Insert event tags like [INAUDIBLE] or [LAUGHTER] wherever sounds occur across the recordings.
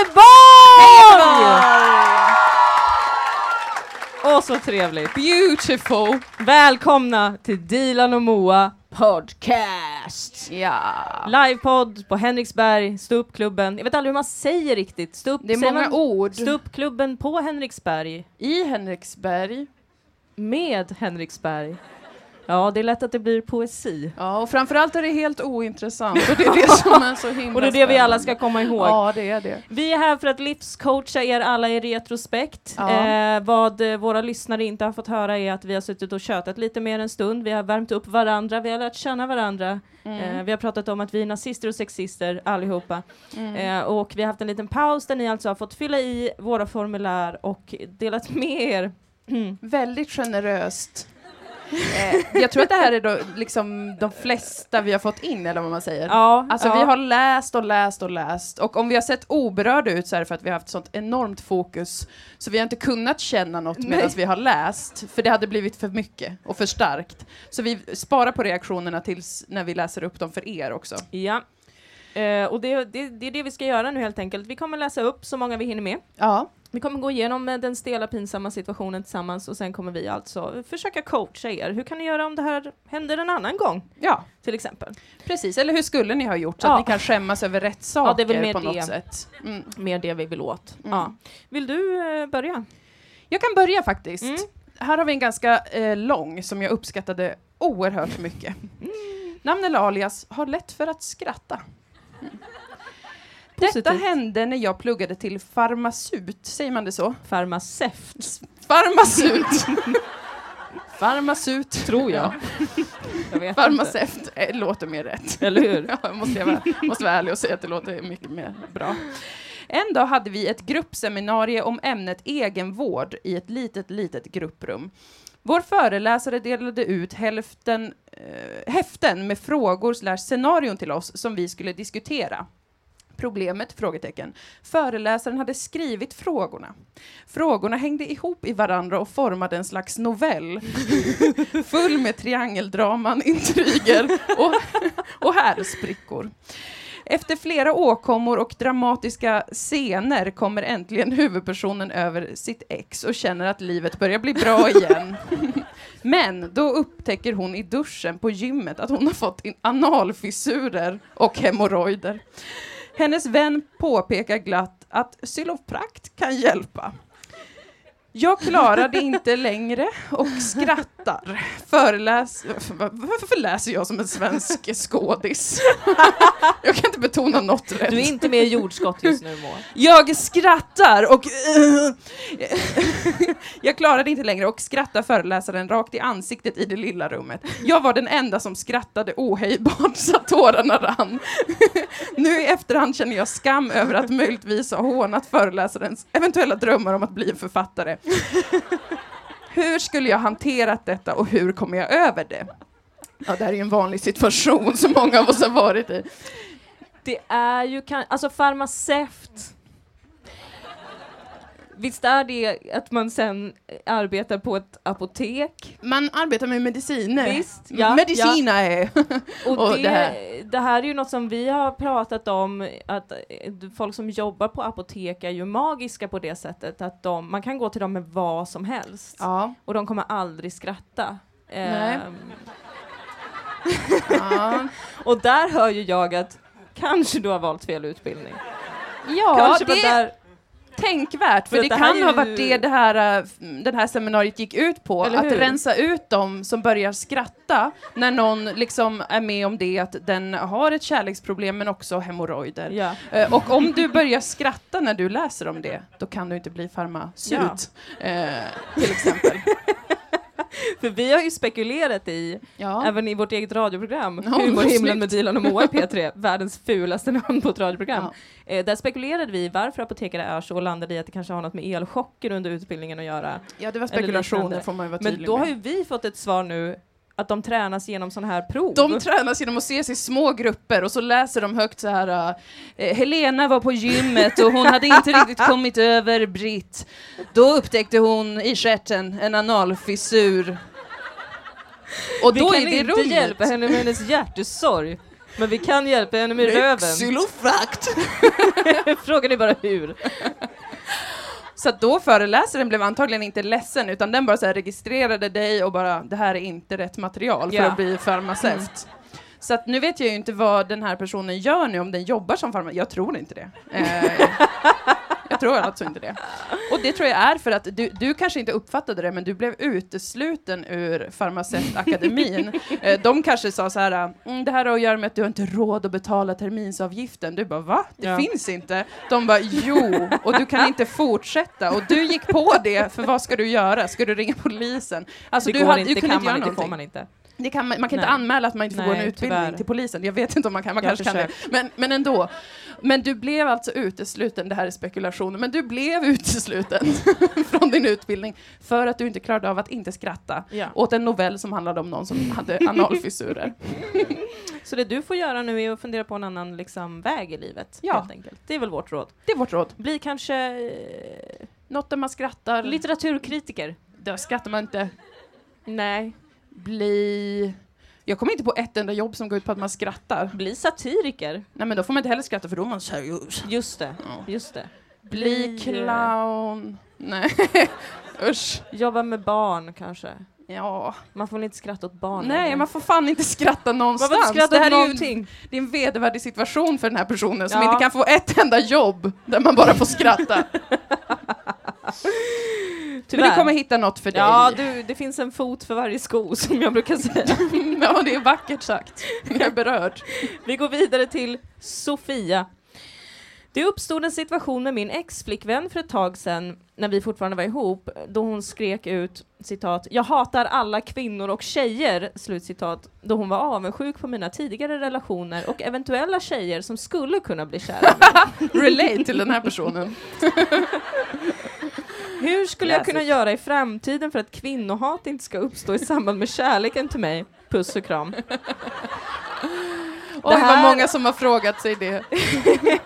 Göteborg! Åh, så trevligt. Beautiful! Välkomna till Dilan och Moa podcast. Ja. Livepodd på Henriksberg, ståuppklubben. Jag vet aldrig hur man säger riktigt. Ståupp, Det är många man ord. Ståuppklubben på Henriksberg. I Henriksberg. Med Henriksberg. Ja, det är lätt att det blir poesi. Ja, och framförallt är det helt ointressant. Och det är [LAUGHS] det som är så himla Och det är det vi alla ska komma ihåg. Ja, det är det. Vi är här för att livscoacha er alla i retrospekt. Ja. Eh, vad eh, våra lyssnare inte har fått höra är att vi har suttit och tjötat lite mer en stund. Vi har värmt upp varandra, vi har lärt känna varandra. Mm. Eh, vi har pratat om att vi är nazister och sexister allihopa. Eh, och vi har haft en liten paus där ni alltså har fått fylla i våra formulär och delat med er. [CLEARS THROAT] Väldigt generöst. Eh, jag tror att det här är då liksom de flesta vi har fått in, eller vad man säger. Ja, Alltså ja. vi har läst och läst och läst och om vi har sett oberörda ut så är det för att vi har haft sånt enormt fokus så vi har inte kunnat känna något medan vi har läst för det hade blivit för mycket och för starkt. Så vi sparar på reaktionerna tills när vi läser upp dem för er också. Ja. Eh, och det, det, det är det vi ska göra nu helt enkelt. Vi kommer läsa upp så många vi hinner med. Ja, Vi kommer gå igenom eh, den stela pinsamma situationen tillsammans och sen kommer vi alltså försöka coacha er. Hur kan ni göra om det här händer en annan gång? ja Till exempel. precis. Eller hur skulle ni ha gjort så Ja. att ni kan skämmas över rätt Ja, saker det är väl mer på något det. sätt? Mm. Mer det vi vill åt. Mm. Ja. Vill du eh, börja? Jag kan börja faktiskt. Mm. Här har vi en ganska eh, lång som jag uppskattade oerhört mycket. Namn eller alias har lätt för att skratta. Mm. Detta Positivt. hände när jag pluggade till farmaceut, säger man det så? Farmaceut, Farmaceut! [LAUGHS] farmaceut, tror jag. jag farmaceut eh, låter mer rätt. inte. Eller hur? Ja, måste jag vara, måste vara ärlig och säga att det låter mycket mer bra. En dag hade vi ett gruppseminarium om ämnet egenvård i ett litet, litet grupprum. Vår föreläsare delade ut hälften, eh, häften med frågor slash scenarion till oss som vi skulle diskutera. Problemet? Frågetecken. Föreläsaren hade skrivit frågorna. Frågorna hängde ihop i varandra och formade en slags novell. [LAUGHS] Full med triangeldraman, intriger och, och härsprickor. Efter flera åkommor och dramatiska scener kommer äntligen huvudpersonen över sitt ex och känner att livet börjar bli bra igen. Men då upptäcker hon i duschen på gymmet att hon har fått analfissurer och hemorrojder. Hennes vän påpekar glatt att Xyloprakt kan hjälpa. Jag klarade inte längre och skrattar. Föreläs... Varför läser jag som en svensk skådis? Jag kan inte betona något rätt. Du är inte med i jordskott just nu Moa. Jag skrattar och... jag klarade inte längre och skrattar föreläsaren rakt i ansiktet i det lilla rummet. Jag var den enda som skrattade ohejdbart så [LAUGHS] att tårarna rann. nu i efterhand känner jag skam över att möjligtvis ha hånat föreläsarens eventuella drömmar om att bli en författare. [LAUGHS] hur skulle jag hanterat detta och hur kommer jag över det? Ja, det här är ju en vanlig situation som många av oss har varit i. Det är ju kan alltså farmaceut. Visst är det att man sen arbetar på ett apotek? Man arbetar med mediciner. Visst, ja, Medicina är... [LAUGHS] Och, [LAUGHS] Och det, det det, här. här. är ju något som vi har pratat om, att eh, folk som jobbar på apotek är ju magiska på det sättet att de, man kan gå till dem med vad som helst Ja. och de kommer aldrig skratta. Nej. Ehm, [LAUGHS] Ja, och där hör ju jag att kanske du har valt fel utbildning. ja kanske det där, tänkvärt, för, För det, det kan är ha ju- varit det det här, äh, den här seminariet gick ut på, att rensa ut dem som börjar skratta när någon liksom är med om det, att den har ett kärleksproblem men också hemorrojder. ja. Eh, Och om du börjar skratta när du läser om det, då kan du inte bli farmaceut, eh, till exempel. För vi har ju spekulerat i, Ja. även i vårt eget radioprogram, Ja, Humorhimlen snyggt. med Dilan och Moa i P3, [LAUGHS] världens fulaste namn på ett radioprogram. Eh, där spekulerade vi varför apotekare är så och landade i att det kanske har något med elchocker under utbildningen att göra. ja, det var spekulationer får man ju vara Men tydlig då med. har ju vi fått ett svar nu att de tränas genom sådana här prov. De tränas genom att ses i små grupper och så läser de högt så här. eh, Helena var på gymmet och hon hade inte riktigt kommit över Britt. Då upptäckte hon i stjärten en analfissur. [LAUGHS] Och vi då kan är det inte rummet. hjälpa henne med hennes hjärtesorg. Men vi kan hjälpa henne med röven. Xylofrakt! [LAUGHS] Frågan är bara hur. Så att då föreläsaren blev antagligen inte ledsen utan den bara så här registrerade dig och bara det här är inte rätt material för Ja. att bli farmaceut. Så att nu vet jag ju inte vad den här personen gör nu, om den jobbar som farmaceut. Jag tror inte det. Eh, [LAUGHS] jag tror alltså inte det. Och det tror jag är för att du, du kanske inte uppfattade det, men du blev utesluten ur farmaceutakademin. [LAUGHS] Eh, de kanske sa så här, mm, det här har att göra med att du har inte råd att betala terminsavgiften. Du bara, va? Det Ja. finns inte. De bara, jo, och du kan inte fortsätta. Och du gick på det, för vad ska du göra? Ska du ringa polisen? Alltså, det du, går hade- inte, du det kunde kan inte göra man inte, får man inte. Det kan, man man kan inte Nej. anmäla att man inte får gå en Nej, utbildning tyvärr. till polisen. Jag vet inte om man kan, man Jag kanske kan det. Men, men ändå. Men du blev alltså utesluten, det här är spekulationer, men du blev utesluten [LAUGHS] från din utbildning för att du inte klarade av att inte skratta Ja. åt en novell som handlade om någon som hade analfissurer. [LAUGHS] Så det du får göra nu är att fundera på en annan liksom, väg i livet. Ja. Helt enkelt. Det är väl vårt råd. Det är vårt råd. Bli kanske eh, Något där man skrattar. litteraturkritiker. Där skrattar man inte. Nej. Bli... Jag kommer inte på ett enda jobb som går ut på att man skrattar. Bli satiriker. Nej men då får man inte heller skratta för då är man seriös. Just det. Ja. Just det. Bli eh, clown. Nej, [LAUGHS] usch. Jobba med barn kanske. Ja. Man får väl inte skratta åt barn. Nej, längre. man får fan inte skratta man någonstans. får inte skratta det här är ju det är en vedervärdig situation för den här personen som Ja. inte kan få ett enda jobb där man bara får skratta. [LAUGHS] [LAUGHS] Men du kommer hitta något för dig. Ja, du, det finns en fot för varje sko [LAUGHS] som jag brukar säga. [LAUGHS] ja, det är vackert sagt. Jag är berörd. Vi går vidare till Sofia. Det uppstod en situation med min ex-flickvän för ett tag sedan, när vi fortfarande var ihop, då hon skrek ut citat ”Jag hatar alla kvinnor och tjejer” slutcitat, då hon var avundsjuk på mina tidigare relationer och eventuella tjejer som skulle kunna bli kära. Relate till den här personen. Hur skulle jag kunna göra i framtiden för att kvinnohat inte ska uppstå i samband med kärleken till mig? Puss och kram. Oj, här- vad många som har frågat sig det. [LAUGHS]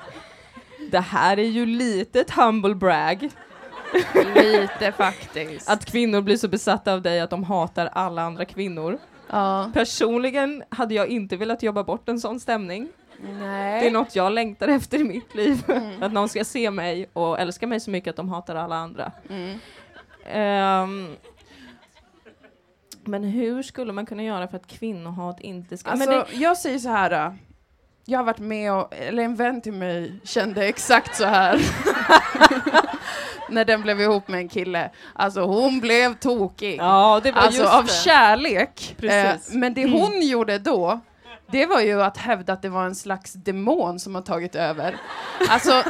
Det här är ju lite ett humble brag. Lite faktiskt. Att kvinnor blir så besatta av dig att de hatar alla andra kvinnor. ja. Personligen hade jag inte velat jobba bort en sån stämning. Nej. Det är något jag längtar efter i mitt liv. Mm. Att någon ska se mig och älska mig så mycket att de hatar alla andra. Mm. Ehm, men hur skulle man kunna göra för att kvinnohat inte ska... Alltså, det, jag säger så här. Jag har varit med och, eller en vän till mig kände exakt så här. [LAUGHS] När den blev ihop med en kille. Alltså hon blev tokig. ja, det var alltså av det. kärlek. Precis. Eh, men det hon gjorde då, det var ju att hävda att det var en slags demon som har tagit över. Alltså,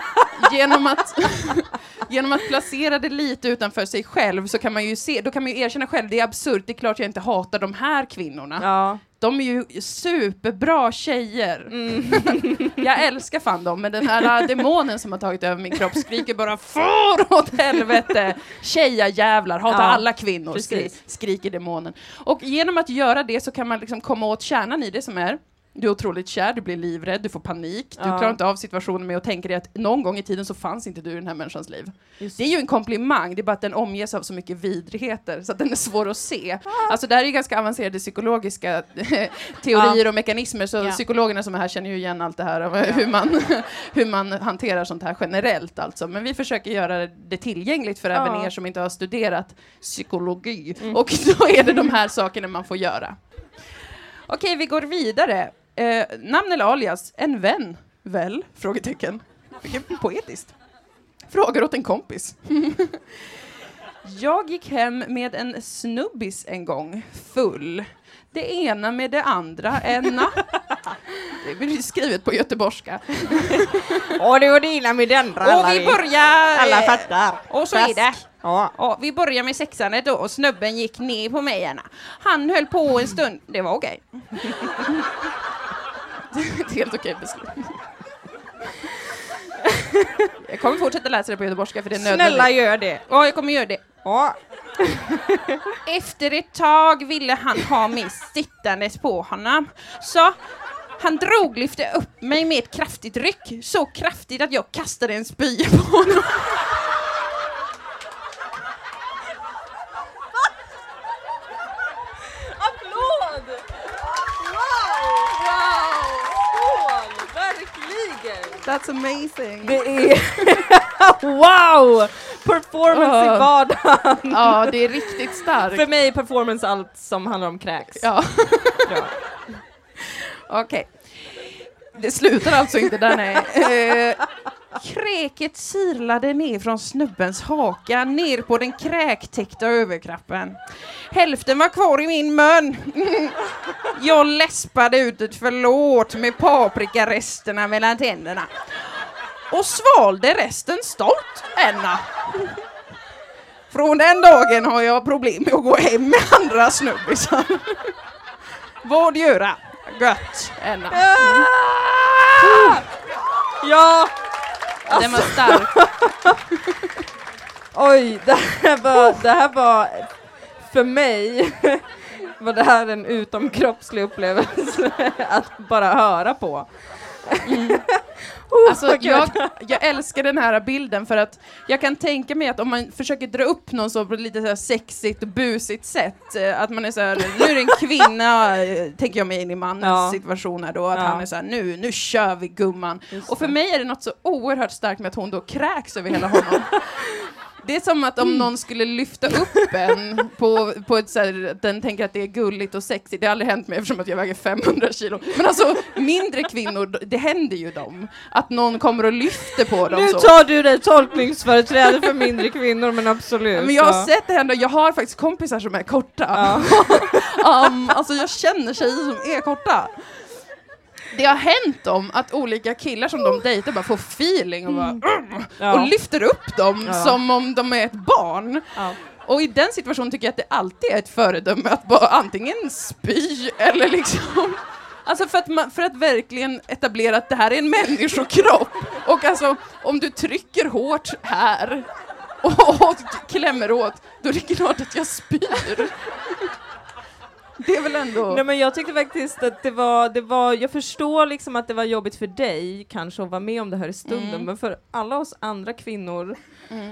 genom att, [LAUGHS] genom att placera det lite utanför sig själv så kan man ju se, då kan man ju erkänna själv, det är absurt, det är klart jag inte hatar de här kvinnorna. Ja. De är ju superbra tjejer. Mm. [LAUGHS] Jag älskar fan dem, men den här demonen som har tagit över min kropp skriker bara FAR åt helvete! Tjejajävlar, hatar Ja, alla kvinnor, skri skriker demonen. Och genom att göra det så kan man liksom komma åt kärnan i det som är du är otroligt kär, du blir livrädd, du får panik, du Ja. klarar inte av situationen med att tänka dig att någon gång i tiden så fanns inte du i den här människans liv. Just Det är ju en komplimang, det är bara att den omges av så mycket vidrigheter så att den är svår att se. Ah. Alltså det här är ju ganska avancerade psykologiska teorier och mekanismer så Ja. psykologerna som är här känner ju igen allt det här av hur, man, [LAUGHS] hur man hanterar sånt här generellt alltså. Men vi försöker göra det tillgängligt för Ja. även er som inte har studerat psykologi. Mm. Och då är det de här sakerna man får göra. Okej, vi går vidare. Eh, namn eller alias? En vän? Väl? Frågetecken. Vilket poetiskt. Frågor åt en kompis. [LAUGHS] Jag gick hem med en snubbis en gång, full. Det ena med det andra, ena... [LAUGHS] Det blir skrivet på göteborgska. [LAUGHS] Och det var det ena med det andra. Och vi börjar... Alla eh, fattar. Och så är det. Ja. Ja, vi börjar med sexandet då och snubben gick ner på mig gärna. Han höll på en stund, det var okej. Det [LAUGHS] är ett helt okej beslut. [LAUGHS] Jag kommer fortsätta läsa det på göteborgska för det är nödvändigt. Snälla gör det. Ja, jag kommer göra det. Ja. [LAUGHS] Efter ett tag ville han ha mig sittandes på honom. Så han drog, lyfte upp mig med ett kraftigt ryck. Så kraftigt att jag kastade en spya på honom. That's amazing. Det är... [LAUGHS] wow! Performance i Ja. vardagen. Ja, det är riktigt För starkt. mig är performance allt som handlar om kräks. Ja, [LAUGHS] okej. Det slutar alltså inte där, nej. Eh, kräket sirlade ner från snubbens haka, ner på den kräktäckta överkroppen. Hälften var kvar i min mun. Jag läspade ut ett förlåt med paprikaresterna mellan tänderna. Och svalde resten stolt, Enna. Från den dagen har jag problem med att gå hem med andra snubbisar. Vad göra? Gött, Enna. Ah! Ja! Den var stark. [LAUGHS] Oj, det här var, det här var för mig [LAUGHS] var det här en utomkroppslig upplevelse [LAUGHS] att bara höra på. Oh, Alltså, jag, jag älskar den här bilden för att jag kan tänka mig att om man försöker dra upp någon så på ett lite så här sexigt och busigt sätt, eh, att man är så här, nu är det en kvinna, eh, tänker jag mig in i mannens Ja. situation här då, att Ja. han är så här, nu, nu kör vi gumman. Just Och för det. mig är det något så oerhört starkt med att hon då kräks över hela honom. [LAUGHS] Det är som att om någon skulle lyfta upp en på, på ett så här, den tänker att det är gulligt och sexigt. Det har aldrig hänt mig eftersom att jag väger 500 kilo. Men alltså mindre kvinnor, det händer ju dem. Att någon kommer och lyfter på dem Nu så. tar du dig tolkningsföreträde för mindre kvinnor, men absolut. Men jag har sett det hända, jag har faktiskt kompisar som är korta. Ja. [LAUGHS] um, alltså jag känner tjejer som är korta. Det har hänt dem att olika killar som de dejtar bara får feeling och bara "Mm", Ja. och lyfter upp dem Ja. som om de är ett barn. Ja. Och i den situationen tycker jag att det alltid är ett föredöme att bara antingen spy eller liksom [LAUGHS] Alltså för att, man, för att verkligen etablera att det här är en människokropp. Och alltså om du trycker hårt här [LAUGHS] och, och klämmer åt, då är det klart att jag spyr. [LAUGHS] Det är väl ändå... Nej men jag tyckte faktiskt att det var, det var, jag förstår liksom att det var jobbigt för dig kanske att vara med om det här i stunden, Mm. men för alla oss andra kvinnor Mm.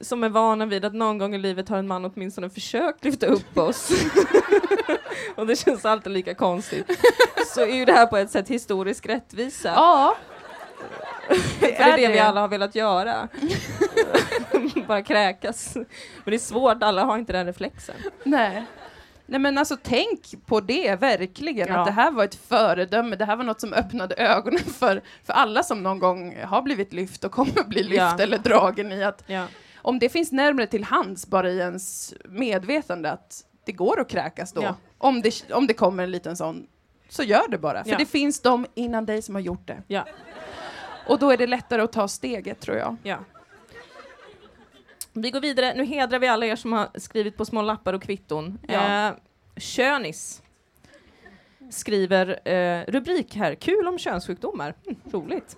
som är vana vid att någon gång i livet har en man åtminstone försökt lyfta upp oss, [LAUGHS] och det känns alltid lika konstigt, så är ju det här på ett sätt historisk rättvisa. Ja. för det är det vi alla har velat göra. [LAUGHS] Bara kräkas. Men det är svårt, alla har inte den reflexen. Nej. Nej men alltså tänk på det verkligen, Ja. att det här var ett föredöme, det här var något som öppnade ögonen [LAUGHS] för, för alla som någon gång har blivit lyft och kommer bli lyft Ja. eller dragen i att Ja. om det finns närmare till hands bara i ens medvetande att det går att kräkas då, om, det, om det kommer en liten sån, så gör det bara. För det finns de innan dig som har gjort det. Och då är det lättare att ta steget tror jag. Vi går vidare. Nu hedrar vi alla er som har skrivit på små lappar och kvitton. Ja. Eh, Könis skriver eh, rubrik här, kul om könssjukdomar. Hm, roligt.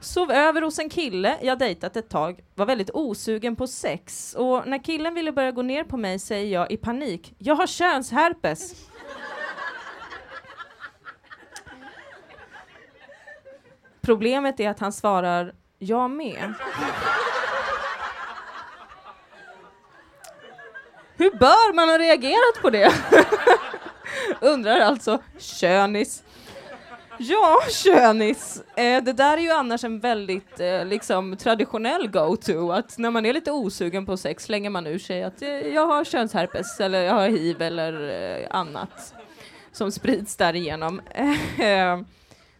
Sov över hos en kille jag dejtat ett tag, var väldigt osugen på sex och när killen ville börja gå ner på mig säger jag i panik, jag har könsherpes. Problemet är att han svarar, jag med. Hur bör man ha reagerat på det? [LAUGHS] Undrar alltså könis. Ja, könis. Eh, det där är ju annars en väldigt eh, liksom traditionell go-to, att när man är lite osugen på sex slänger man ur sig att eh, jag har könsherpes eller jag har hiv eller eh, annat som sprids därigenom. [LAUGHS] Eh,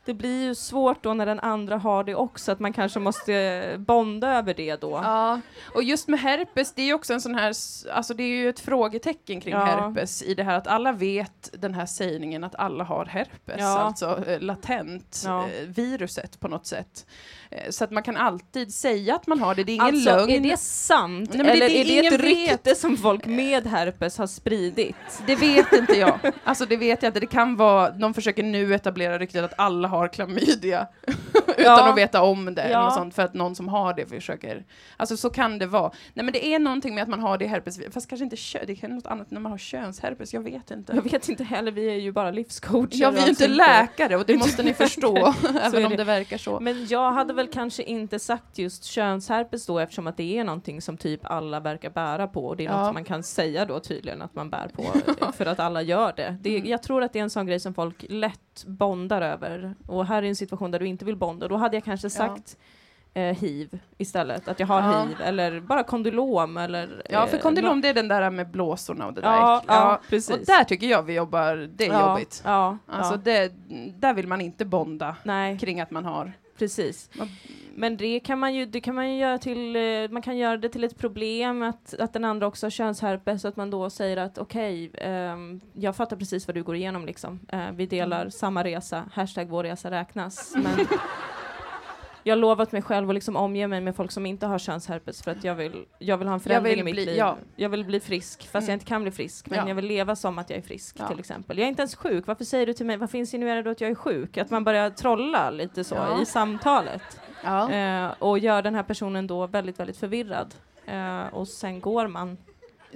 det blir ju svårt då när den andra har det också, att man kanske måste bonda över det då. Ja, och just med herpes, det är ju också en sån här, alltså det är ju ett frågetecken kring Ja. herpes i det här att alla vet den här sägningen att alla har herpes, Ja. alltså eh, latent, Ja. eh, viruset på något sätt. Eh, så att man kan alltid säga att man har det, det är ingen Alltså, lögn. är det sant? Nej, Eller det är det ett rykte som folk med herpes har spridit? Det vet inte jag. Alltså det vet jag inte. Det kan vara, de försöker nu etablera ryktet att alla har klamydia [LAUGHS] utan Ja. att veta om det. Eller Ja. något sånt, för att någon som har det försöker. Alltså så kan det vara. Nej men det är någonting med att man har det herpes, fast kanske inte kö, det kan något annat när man har könsherpes, jag vet inte. Jag vet inte heller, vi är ju bara livscoacher. Ja, vi är ju inte läkare och det måste ni förstå, [LAUGHS] även om det. det verkar så. Men jag hade väl kanske inte sagt just könsherpes då eftersom att det är någonting som typ alla verkar bära på och det är Ja. något som man kan säga då tydligen att man bär på [LAUGHS] för att alla gör det. det Mm. jag tror att det är en sån grej som folk lätt bondar över. Och här är en situation där du inte vill bonda. Då hade jag kanske sagt eh, hiv istället. Att jag har Ja. hiv. Eller bara kondylom. Eller, Ja, för eh, kondylom det är den där med blåsorna och det där. Ja, ja, precis. Och där tycker jag vi jobbar, det är ja, jobbigt. Ja, Alltså ja. det, där vill man inte bonda Nej, kring att man har. Precis. Men det kan man ju, det kan man ju göra till, eh, man kan göra det till ett problem att, att den andra också har könsherpes, så att man då säger att okej, ehm, jag fattar precis vad du går igenom liksom. Eh, vi delar Mm. samma resa, hashtag vår resa räknas. Men [LAUGHS] jag har lovat mig själv att liksom omge mig med folk som inte har könsherpes för att jag vill, jag vill ha en förändring i mitt bli- liv. ja. Jag vill bli frisk, fast Mm. jag inte kan bli frisk. Men Ja. jag vill leva som att jag är frisk Ja. till exempel. Jag är inte ens sjuk, varför säger du till mig, varför insinuerar du att jag är sjuk? Att man börjar trolla lite så i samtalet. Eh, och gör den här personen då väldigt, väldigt förvirrad. Eh, och sen går man.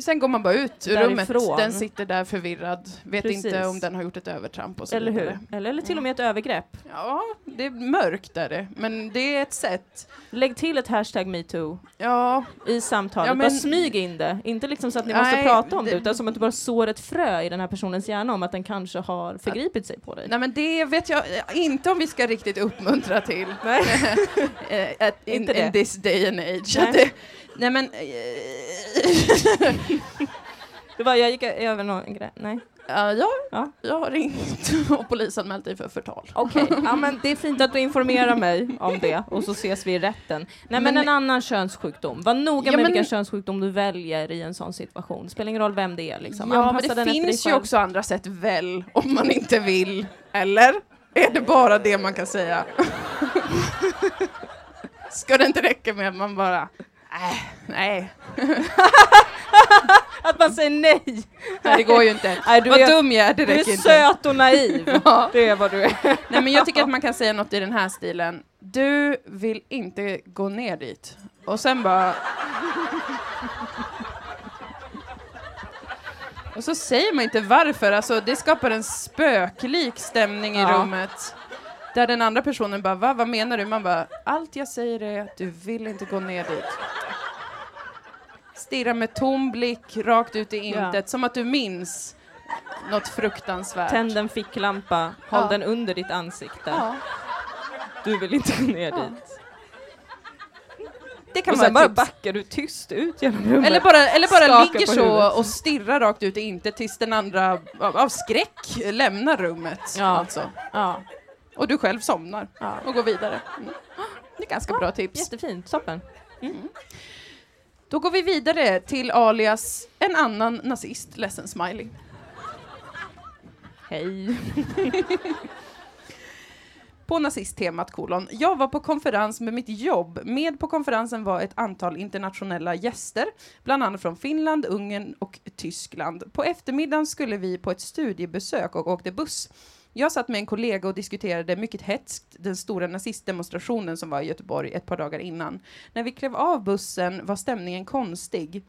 Sen går man bara ut ur Därifrån. rummet, den sitter där förvirrad, vet Precis. inte om den har gjort ett övertramp och så Eller hur? Eller, eller till och med ett övergrepp. Ja, det är mörkt är det, men det är ett sätt. Lägg till ett hashtag metoo Ja, i samtalet. Ja, men- Bara smyg in det. Inte liksom så att ni måste Nej, prata om det, det- utan som att du bara sår ett frö i den här personens hjärna om att den kanske har förgripit sig på dig. nej men det vet jag inte om vi ska riktigt uppmuntra till. Nej. [LAUGHS] Eh, [LAUGHS] in, Inte det. in this day and age. [LAUGHS] Nej. Men... eh, [LAUGHS] Det var, jag gick över någon grej. Nej. ja, jag, Ja. jag har ringt [LAUGHS] och polisanmält dig för förtal. Okej, [LAUGHS] ja, men det är fint att du informerar mig om det och så ses vi i rätten. Nej men, Men- en annan könssjukdom. Var noga Ja, med men- vilken könssjukdom du väljer i en sån situation. Spelar ingen roll vem det är liksom. Ja, men det finns ju också andra sätt väl, om man inte vill. Eller? Är det bara det man kan säga? Ska det inte räcka med att man bara, äh, nej, [LAUGHS] Att man säger nej! nej, det går ju inte. Nej, du Vad är, dum jag är, det du är inte. söt och naiv. [LAUGHS] Ja. Det är vad du är. Nej, men jag tycker att man kan säga något i den här stilen. Du vill inte gå ner dit. Och sen bara... Och så säger man inte varför, alltså det skapar en spöklik stämning i Ja. rummet. Där den andra personen bara, Va, vad menar du? Man bara, allt jag säger är att du vill inte gå ner dit. Stirra med tom blick rakt ut i Ja. intet, som att du minns något fruktansvärt. Tänd en ficklampa, håll Ja. den under ditt ansikte. Ja, Du vill inte gå ner Ja. dit. det kan Och sen bara tips. backar du tyst ut genom rummet. Eller bara, eller bara ligger så och stirrar rakt ut i inte tills den andra av, av skräck lämnar rummet. Ja. Alltså. Ja, Och du själv somnar ja. och går vidare. Mm. Det är ganska bra tips. Jättefint, toppen. Då går vi vidare till alias en annan nazist, ledsen smiley. Hej. [LAUGHS] På nazisttemat kolon. Jag var på konferens med mitt jobb. Med på konferensen var ett antal internationella gäster, bland annat från Finland, Ungern och Tyskland. På eftermiddagen skulle vi på ett studiebesök och åkte buss. Jag satt med en kollega och diskuterade mycket hetskt den stora nazistdemonstrationen som var i Göteborg ett par dagar innan. När vi klev av bussen var stämningen konstig.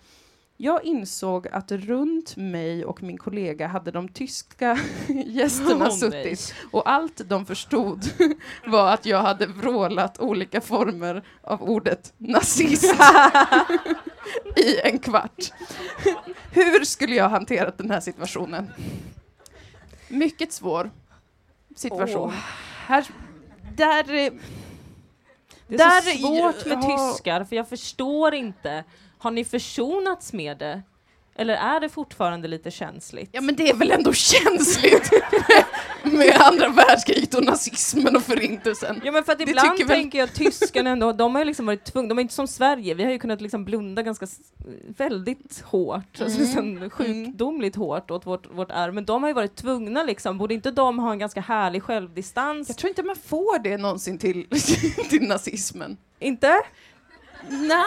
Jag insåg att runt mig och min kollega hade de tyska [LAUGHS] gästerna Åh, suttit nej. och allt de förstod [LAUGHS] var att jag hade vrålat olika former av ordet nazist [LAUGHS] i en kvart. Hur skulle jag hanterat den här situationen? Mycket svår situation. Åh. Här, där, Det är Där- så svårt med ja. tyskar, för jag förstår inte. Har ni försonats med det? Eller är det fortfarande lite känsligt? ja men det är väl ändå känsligt [LAUGHS] med, andra världskriget och nazismen och förintelsen. Ja men för att Det ibland väl- tänker jag att tyskarna ändå, de har ju liksom varit tvungna, de är inte som Sverige, vi har ju kunnat liksom blunda ganska väldigt hårt, alltså Mm. liksom sjukdomligt hårt åt vårt, vårt arv, men de har ju varit tvungna liksom, borde inte de ha en ganska härlig självdistans? Jag tror inte man får det någonsin till, [LAUGHS] till nazismen. Inte? Nej.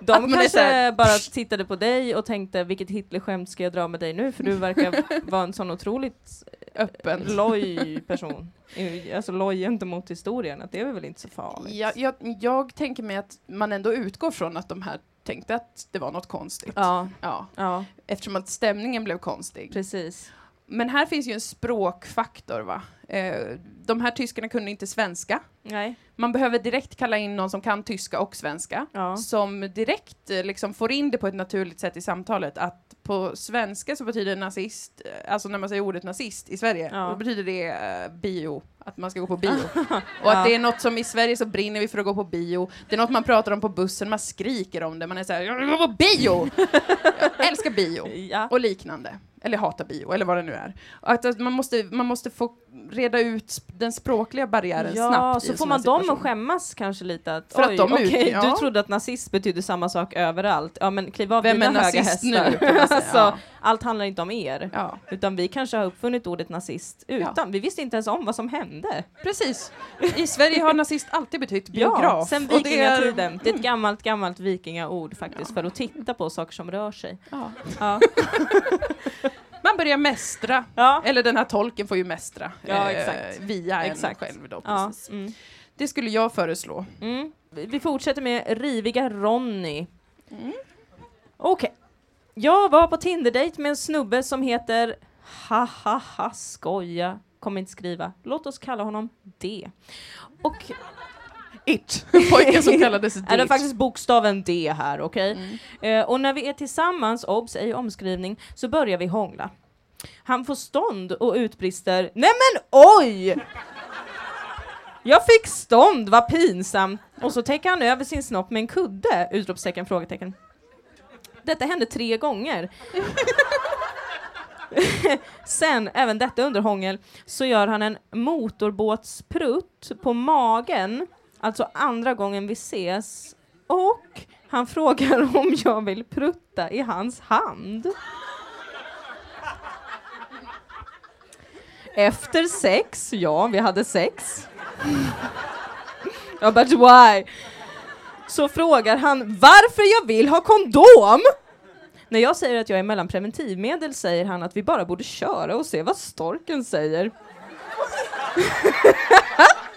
De Att kanske här- bara tittade på dig och tänkte vilket Hitlerskämt ska jag dra med dig nu för du verkar [LAUGHS] vara en sån otroligt Öppen. loj [LAUGHS] person. Eh, Alltså loj gentemot historien, att det är väl inte så farligt. Jag, jag, jag tänker mig att man ändå utgår från att de här tänkte att det var något konstigt. Ja, Ja, ja, eftersom att stämningen blev konstig. precis. men här finns ju en språkfaktor va. Eh, de här tyskarna kunde inte svenska. Nej. Man behöver direkt kalla in någon som kan tyska och svenska. Ja. Som direkt eh, liksom får in det på ett naturligt sätt i samtalet. Att på svenska så betyder nazist, eh, alltså när man säger ordet nazist i Sverige, Ja. då betyder det bio, att man ska gå på bio. [LAUGHS] och att det är något som i Sverige så brinner vi för att gå på bio. Det är något man pratar om på bussen, man skriker om det, man är såhär jag vill gå på bio! jag älskar bio! Och liknande. Eller hatar bio, eller vad det nu är. Att, att man, måste, man måste få reda ut den språkliga barriären Ja, snabbt. så får man dem att skämmas kanske lite att För att oj, de är okej, ut- ja. du trodde att nazist betydde samma sak överallt. Ja men kliv av Vem dina höga hästar. nu, alltså. [LAUGHS] Allt handlar inte om er. Ja, Utan vi kanske har uppfunnit ordet nazist utan. Vi visste inte ens om vad som hände. precis. I Sverige har nazist alltid betytt [LAUGHS] biograf. Ja, sen Och det är- vikingatiden. Det är ett gammalt, gammalt vikingaord faktiskt för att titta på saker som rör sig. Ja. [LAUGHS] Man börjar mästra. ja. Eller den här tolken får ju mästra. Ja, eh, exakt. Via en Exakt. själv då. Precis. Mm. Det skulle jag föreslå. Mm. Vi fortsätter med riviga Ronny. Mm. Okej. Jag var på Tinder-date med en snubbe som heter ha ha ha skoja. Kommer inte skriva. Låt oss kalla honom D. Och It. [LAUGHS] Pojken som [LAUGHS] kallades är det Dick. faktiskt bokstaven D här, okej? Mm. Eh, och när vi är tillsammans, obs, ej omskrivning, så börjar vi hångla. Han får stånd och utbrister Nej men oj! Jag fick stånd, vad pinsamt! Och så täcker han över sin snopp med en kudde! Utropstecken, frågetecken. Detta hände tre gånger. [LAUGHS] Sen, även detta under hångel, så gör han en motorbåtsprutt på magen, alltså andra gången vi ses, och han [LAUGHS] frågar om jag vill prutta i hans hand. Efter sex, ja, vi hade sex. [LAUGHS] Ja, but why? Så frågar han varför jag vill ha kondom. När jag säger att jag är mellan preventivmedel säger han att vi bara borde köra och se vad storken säger. [LAUGHS]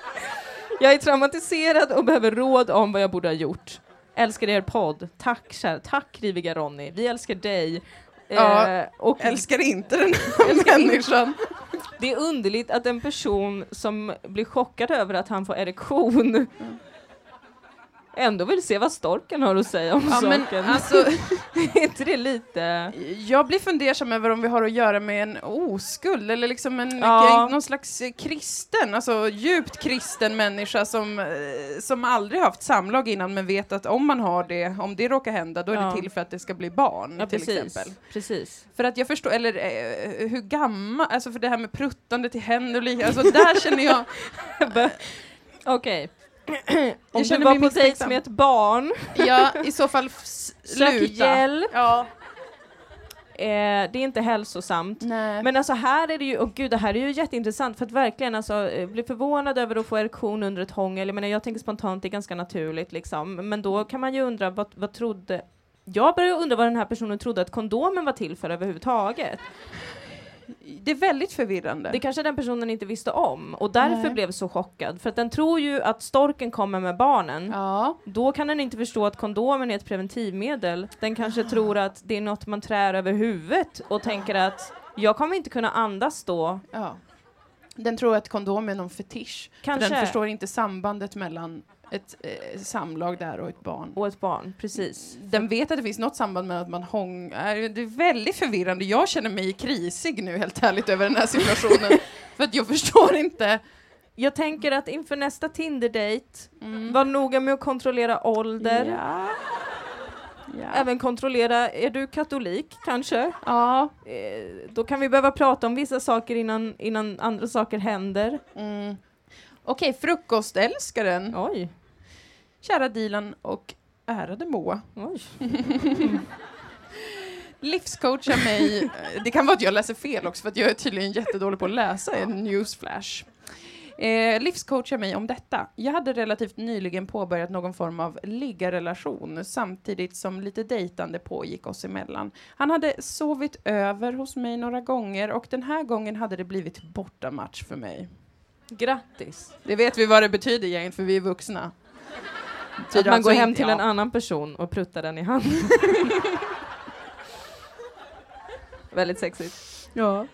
jag är traumatiserad och behöver råd om vad jag borde ha gjort. Älskar er podd. Tack kära, tack riviga Ronny. Vi älskar dig. Ja, Eh, och Älskar inte den här människan. det är underligt att en person som blir chockad över att han får erektion ändå vill se vad storken har att säga om Ja, men saken. alltså, [LAUGHS] är inte det lite... jag blir fundersam över om vi har att göra med en oskuld eller liksom en, Ja. någon slags eh, kristen, alltså djupt kristen människa som, eh, som aldrig haft samlag innan men vet att om man har det, om det råkar hända, då är Ja. det till för att det ska bli barn Ja, till precis. exempel. precis. För att jag förstår, eller eh, hur gammal, alltså för det här med pruttande till händer och liknande, alltså där känner jag, [LAUGHS] Okej. Om du känner var mig på dejt med ett barn, ja i så fall f- [LAUGHS] sök sluta. hjälp. Ja. Eh, det är inte hälsosamt. Nej. Men alltså här är det ju, och gud det här är ju jätteintressant för att verkligen alltså eh, bli förvånad över att få erektion under ett hångel, jag menar jag tänker spontant det är ganska naturligt liksom, men då kan man ju undra vad, vad trodde jag började undra vad den här personen trodde att kondomen var till för överhuvudtaget. Det är väldigt förvirrande. Det kanske den personen inte visste om och därför Nej. blev så chockad. För att den tror ju att storken kommer med barnen. ja. Då kan den inte förstå att kondomen är ett preventivmedel. Den kanske tror att det är något man trär över huvudet och tänker att jag kommer inte kunna andas då. Ja. Den tror att kondom är någon fetisch. För Kanske. den förstår inte sambandet mellan ett eh, samlag där och ett barn. Och ett barn, precis. Den vet att det finns något samband med att man hång... är- Det är väldigt förvirrande. Jag känner mig krisig nu helt ärligt över den här situationen. [LAUGHS] för att jag förstår inte. Jag tänker att inför nästa Tinder-date, Mm. var noga med att kontrollera ålder. Ja. Ja. Även kontrollera, är du katolik kanske? ja. Eh, då kan vi behöva prata om vissa saker innan, innan andra saker händer. Mm. Okej, frukostälskaren. Oj, Kära Dilan och ärade Moa. [LAUGHS] Livscoacha mig. Det kan vara att jag läser fel också för att jag är tydligen jättedålig på att läsa en newsflash. Eh, livscoacha mig om detta. Jag hade relativt nyligen påbörjat någon form av liggarelation samtidigt som lite dejtande pågick oss emellan. Han hade sovit över hos mig några gånger och den här gången hade det blivit bortamatch för mig. Grattis. Det vet vi vad det betyder egentligen för vi är vuxna. Att man alltså går hem till ja. en annan person och pruttar den i handen. [LAUGHS] Väldigt sexigt. Ja.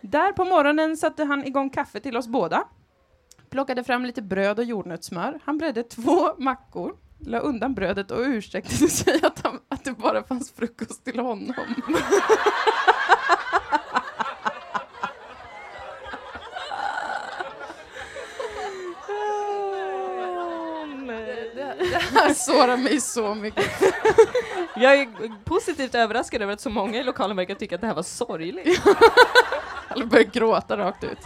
Där på morgonen satte han igång kaffe till oss båda. Plockade fram lite bröd och jordnötssmör. Han bredde två mackor, la undan brödet och ursäktade sig att, han, att det bara fanns frukost till honom. [LAUGHS] Det, det [LAUGHS] här sårar mig så mycket. [LAUGHS] Jag är positivt överraskad över att så många i lokalen verkar tycka att det här var sorgligt. [LAUGHS] Eller börjar gråta rakt ut.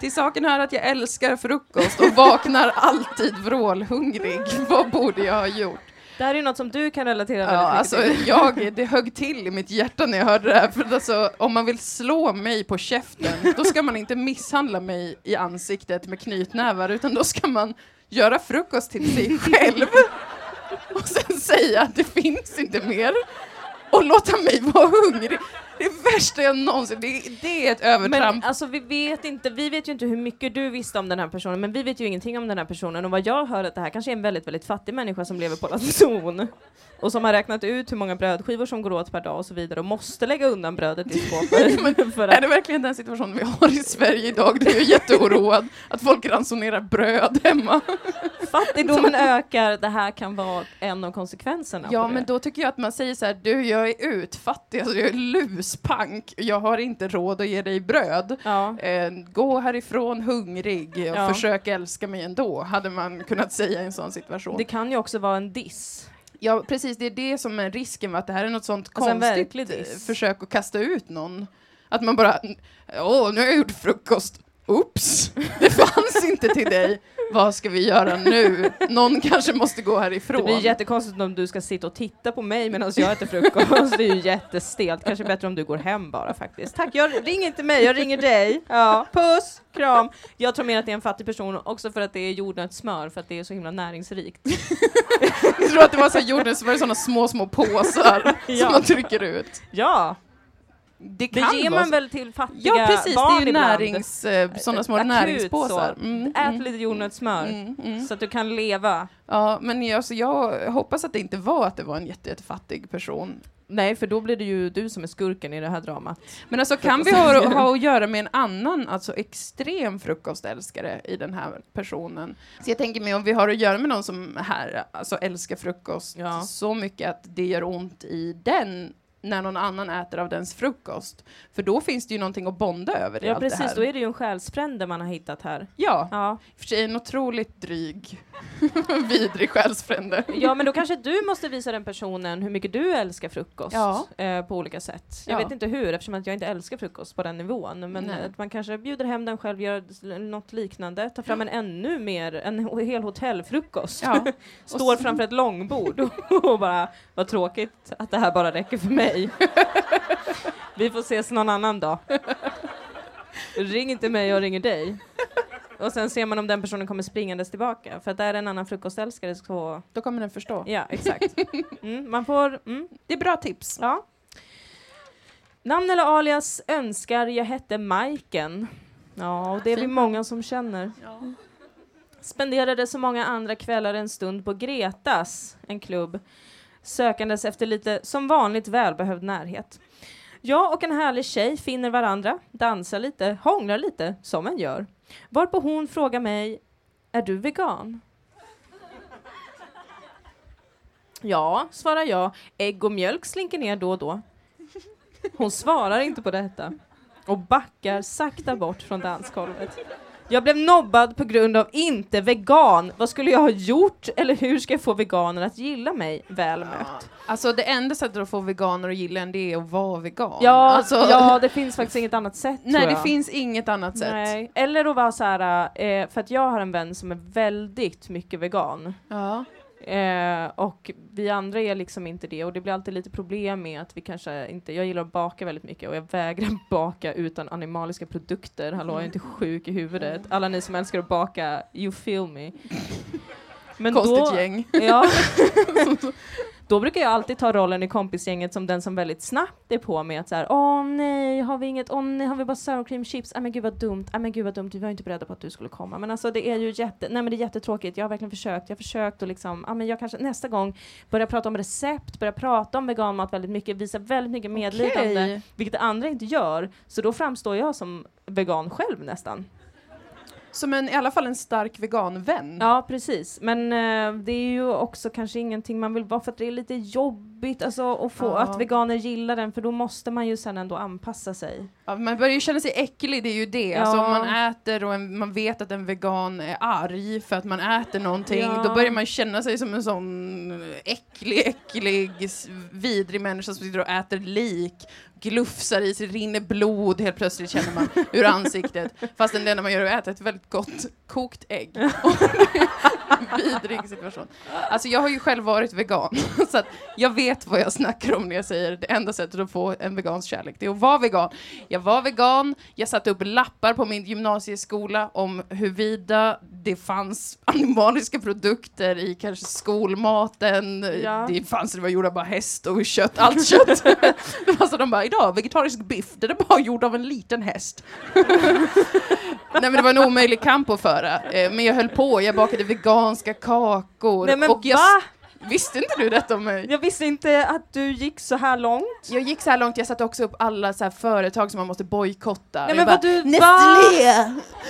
Till saken hör att jag älskar frukost och vaknar alltid vrålhungrig. Vad borde jag ha gjort? Det här är något som du kan relatera Ja, väldigt alltså, till. jag, det högg till i mitt hjärta när jag hörde det här. För alltså, om man vill slå mig på käften, då ska man inte misshandla mig i ansiktet med knytnävar, utan då ska man göra frukost till sig [LAUGHS] själv och sen säga att det finns inte mer och låta mig vara hungrig. Det värsta jag någonsin... Det, det är ett övertramp. Men alltså vi vet inte, vi vet ju inte hur mycket du visste om den här personen, men vi vet ju ingenting om den här personen och vad jag hör att det här kanske är en väldigt, väldigt fattig människa som lever på ranson och som har räknat ut hur många brödskivor som går åt per dag och så vidare och måste lägga undan brödet i skåpet. [LAUGHS] [LAUGHS] Är det verkligen den situationen vi har i Sverige idag? Du är jätteoroad att folk ransonerar bröd hemma. [LAUGHS] fattigdomen ökar, det här kan vara en av konsekvenserna. Ja, men då tycker jag att man säger så här, du jag är utfattig, alltså jag är luspank, jag har inte råd att ge dig bröd. Ja. Eh, gå härifrån hungrig och Ja. försök älska mig ändå, hade man kunnat säga i en sån situation. Det kan ju också vara en diss. Ja, precis, det är det som är risken med att det här är något sånt Alltså konstigt eh, försök att kasta ut någon. Att man bara, åh, nu har jag gjort frukost. Oops, [LAUGHS] det fanns inte till dig. Vad ska vi göra nu? Någon kanske måste gå härifrån. Det blir jättekonstigt om du ska sitta och titta på mig medan jag äter frukost. Det är ju jättestelt. Kanske bättre om du går hem bara faktiskt. Tack, jag ringer inte mig, jag ringer dig. Ja, puss, kram. Jag tror mer att det är en fattig person också för att det är jordnötssmör, för att det är så himla näringsrikt. Jag tror att det var så här jorden så var det såna små, små påsar [LAUGHS] Ja. som man trycker ut. Ja, Det det kan ger vara man väl till fattiga Ja, precis. barn Det är ju närings, eh, såna små Akut näringspåsar. Mm, Ät mm, lite jordnötssmör mm, mm. så att du kan leva. Ja, men jag, alltså, jag hoppas att det inte var att det var en jätte, jättefattig person. Nej, för då blir det ju du som är skurken i det här dramat. Men alltså kan vi ha, ha att göra med en annan, alltså extrem frukostälskare i den här personen? Så jag tänker mig om vi har att göra med någon som här, alltså älskar frukost Ja. så mycket att det gör ont i den när någon annan äter av dens frukost. För då finns det ju någonting att bonda över i Ja, allt det precis. här. Då är det ju en själsfrände man har hittat här. Ja, Ja. för sig en otroligt dryg, [LAUGHS] vidrig själsfrände. Ja, men då kanske du måste visa den personen hur mycket du älskar frukost Ja. eh, på olika sätt. Jag Ja. vet inte hur, eftersom att jag inte älskar frukost på den nivån. Men Nej. att man kanske bjuder hem den själv, gör något liknande, tar fram en ännu mer, en hel hotellfrukost. Ja. [LAUGHS] Står framför ett långbord och bara, vad tråkigt att det här bara räcker för mig. [LAUGHS] Vi får ses någon annan dag. Ring inte mig, jag ringer dig. Och sen ser man om den personen kommer springandes tillbaka. För att är en annan frukostälskare så, Då kommer den förstå. ja exakt. Mm, man får, mm, Det är bra tips. ja. Namn eller alias önskar jag hette Majken. Ja, och det är vi många som känner. Spenderade så många andra kvällar en stund på Gretas, en klubb, sökandes efter lite, som vanligt, välbehövd närhet. Jag och en härlig tjej finner varandra, dansar lite, hånglar lite, som en gör. Varpå hon frågar mig, är du vegan? Ja, svarar jag. Ägg och mjölk slinker ner då och då. Hon svarar inte på detta och backar sakta bort från dansgolvet. Jag blev nobbad på grund av inte vegan. Vad skulle jag ha gjort? Eller hur ska jag få veganer att gilla mig? Väl mött. Alltså det enda sättet att få veganer att gilla en det är att vara vegan. Ja, alltså, ja, det finns faktiskt inget annat sätt Nej, det finns inget annat sätt. Nej. Eller att vara så här, eh, för att jag har en vän som är väldigt mycket vegan. Ja. Eh, och vi andra är liksom inte det och det blir alltid lite problem med att vi kanske inte, jag gillar att baka väldigt mycket och jag vägrar [LAUGHS] baka utan animaliska produkter. Hallå, jag är inte sjuk i huvudet. Alla ni som älskar att baka, you feel me. [LAUGHS] Men Konstigt då, gäng. Ja, [LAUGHS] Då brukar jag alltid ta rollen i kompisgänget som den som väldigt snabbt är på med att såhär, åh nej, har vi inget, åh nej, har vi bara sour cream chips? Nej men gud vad dumt, nej men gud vad dumt, vi var inte beredda på att du skulle komma. Men alltså det är ju jätte, nej men det är jättetråkigt, jag har verkligen försökt, jag har försökt och liksom, ja men jag kanske nästa gång börjar prata om recept, börjar prata om veganmat väldigt mycket, visa väldigt mycket medlidande, Okej. vilket andra inte gör. Så då framstår jag som vegan själv nästan. Som en, i alla fall en stark veganvän. Ja, precis. Men eh, det är ju också kanske ingenting man vill vara för att det är lite jobbigt alltså, att få Ja. att veganer gillar den, för då måste man ju sen ändå anpassa sig. Ja, man börjar ju känna sig äcklig, det är ju det. Ja. Alltså om man äter och en, man vet att en vegan är arg för att man äter någonting, Ja. då börjar man känna sig som en sån äcklig, äcklig, vidrig människa som sitter och äter lik, glufsar i sig, rinner blod helt plötsligt känner man ur ansiktet. [LAUGHS] Fast det enda man gör är att äta ett väldigt gott kokt ägg. [LAUGHS] [LAUGHS] Vidrig situation. Alltså jag har ju själv varit vegan, så att jag vet vad jag snackar om när jag säger det enda sättet att få en vegans kärlek, det är att vara vegan. Jag var vegan, jag satte upp lappar på min gymnasieskola om huruvida det fanns [LAUGHS] animaliska produkter i kanske skolmaten, Ja. det fanns, det var gjort av bara häst och kött, allt [LAUGHS] kött. det var så de bara, idag vegetarisk biff, det är bara gjord av en liten häst. [LAUGHS] Nej men det var en omöjlig kamp att föra, eh, men jag höll på, jag bakade veganska kakor. Nej men och jag, va? Visste inte du detta om mig? Jag visste inte att du gick så här långt. Jag gick så här långt, jag satte också upp alla så företag som man måste bojkotta. Nej men vad du? Nestlé!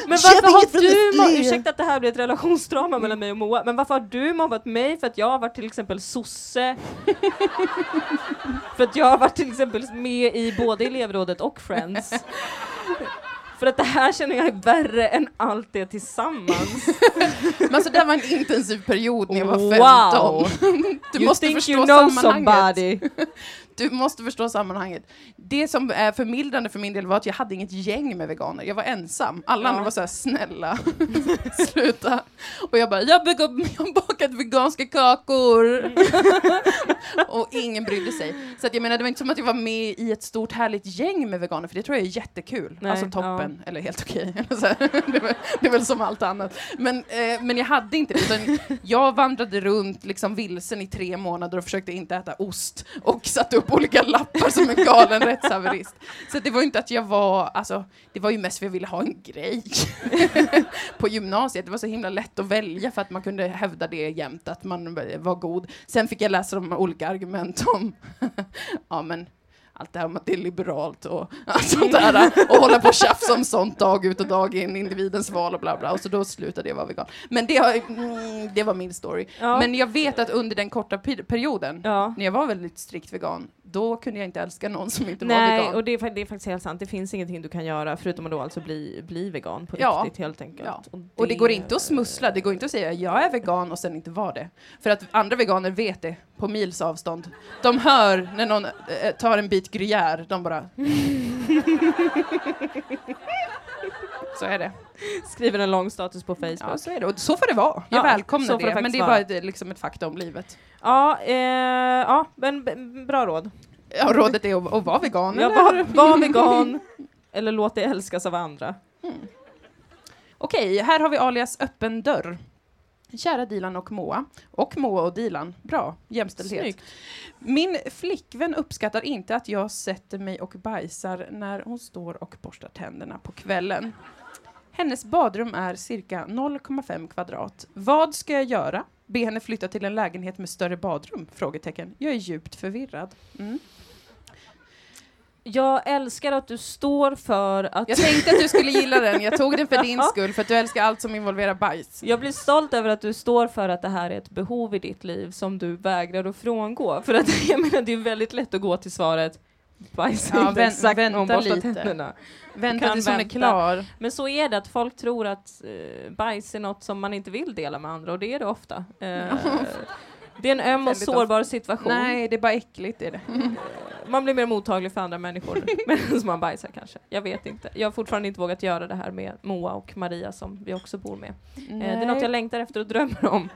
Men varför har du, Nestlé. ursäkta att det här blir ett relationsdrama mellan mig och Moa, men varför har du mobbat mig för att jag har varit till exempel sosse? [LAUGHS] för att jag har varit till exempel med i både elevrådet och Friends. [LAUGHS] För att det här känner jag är värre än allt det tillsammans. [LAUGHS] Men alltså det var en intensiv period när jag var 15. Wow! Du you måste think förstå you know sammanhanget. somebody. [LAUGHS] Du måste förstå sammanhanget. Det som är förmildrande för min del var att jag hade inget gäng med veganer. Jag var ensam. Alla Ja. andra var så här snälla. [LAUGHS] Sluta. Och jag bara, jag har bakat- jag har bakat veganska kakor. [LAUGHS] och ingen brydde sig. Så att jag menar, det var inte som att jag var med i ett stort härligt gäng med veganer, för det tror jag är jättekul. Nej, alltså toppen, eller helt okej. Eller så här. det, är väl- det är väl som allt annat. Men, eh, men jag hade inte det, jag vandrade runt liksom vilsen i tre månader och försökte inte äta ost och satte upp olika lappar som en galen rättshaverist. Så det var ju inte att jag var, alltså, det var ju mest för att jag ville ha en grej [LAUGHS] på gymnasiet. Det var så himla lätt att välja för att man kunde hävda det jämt, att man var god. Sen fick jag läsa de olika argument om, [LAUGHS] ja men, allt det här om att det är liberalt och [LAUGHS] allt sånt där och hålla på och tjafsa om sånt dag ut och dag in, individens val och bla bla. Och så då slutade jag vara vegan. Men det, har, mm, det var min story. Ja. Men jag vet att under den korta per- perioden, Ja. när jag var väldigt strikt vegan, då kunde jag inte älska någon som inte var Nej, vegan. och det är, det är faktiskt helt sant. Det finns ingenting du kan göra förutom att då alltså bli, bli vegan på Ja. riktigt helt enkelt. Ja. Och det går inte att smussla, det går inte att säga jag är vegan och sen inte vara det. För att andra veganer vet det på mils avstånd. De hör när någon eh, tar en bit gruyère, de bara... [LAUGHS] [LAUGHS] så är det. Skriver en lång status på Facebook. Ja, så är det. Och så får det vara. Jag Ja, välkomnar så får det det. Men det är bara ett, liksom ett fakta om livet. Ja, eh, ja men bra råd. Ja, rådet är att, att vara vegan, Ja, var, var vegan, eller låt dig älskas av andra. Okej, här har vi alias öppen dörr. Kära Dilan och Moa. Och Moa och Dilan. Bra, jämställdhet. Snyggt. Min flickvän uppskattar inte att jag sätter mig och bajsar när hon står och borstar tänderna på kvällen. Hennes badrum är cirka 0,5 kvadrat. Vad ska jag göra? Be henne flytta till en lägenhet med större badrum? Frågetecken. Jag är djupt förvirrad. Mm. Jag älskar att du står för att... Jag tänkte att du skulle gilla den. Jag tog den för din [LAUGHS] skull, för att du älskar allt som involverar bajs. Jag blir stolt över att du står för att det här är ett behov i ditt liv som du vägrar att frångå. För att [LAUGHS] jag menar, det är väldigt lätt att gå till svaret bajsa Ja, vän- exakt vänta lite. tänderna. Vänta tills hon är klar. Men så är det, att folk tror att eh, bajs är något som man inte vill dela med andra och det är det ofta. Eh, [LAUGHS] det är en öm och sårbar situation. Nej, det är bara äckligt. Är det. [LAUGHS] Man blir mer mottaglig för andra människor [LAUGHS] medan man bajsar kanske. Jag vet inte. Jag har fortfarande inte vågat göra det här med Moa och Maria som vi också bor med. Eh, det är något jag längtar efter och drömmer om.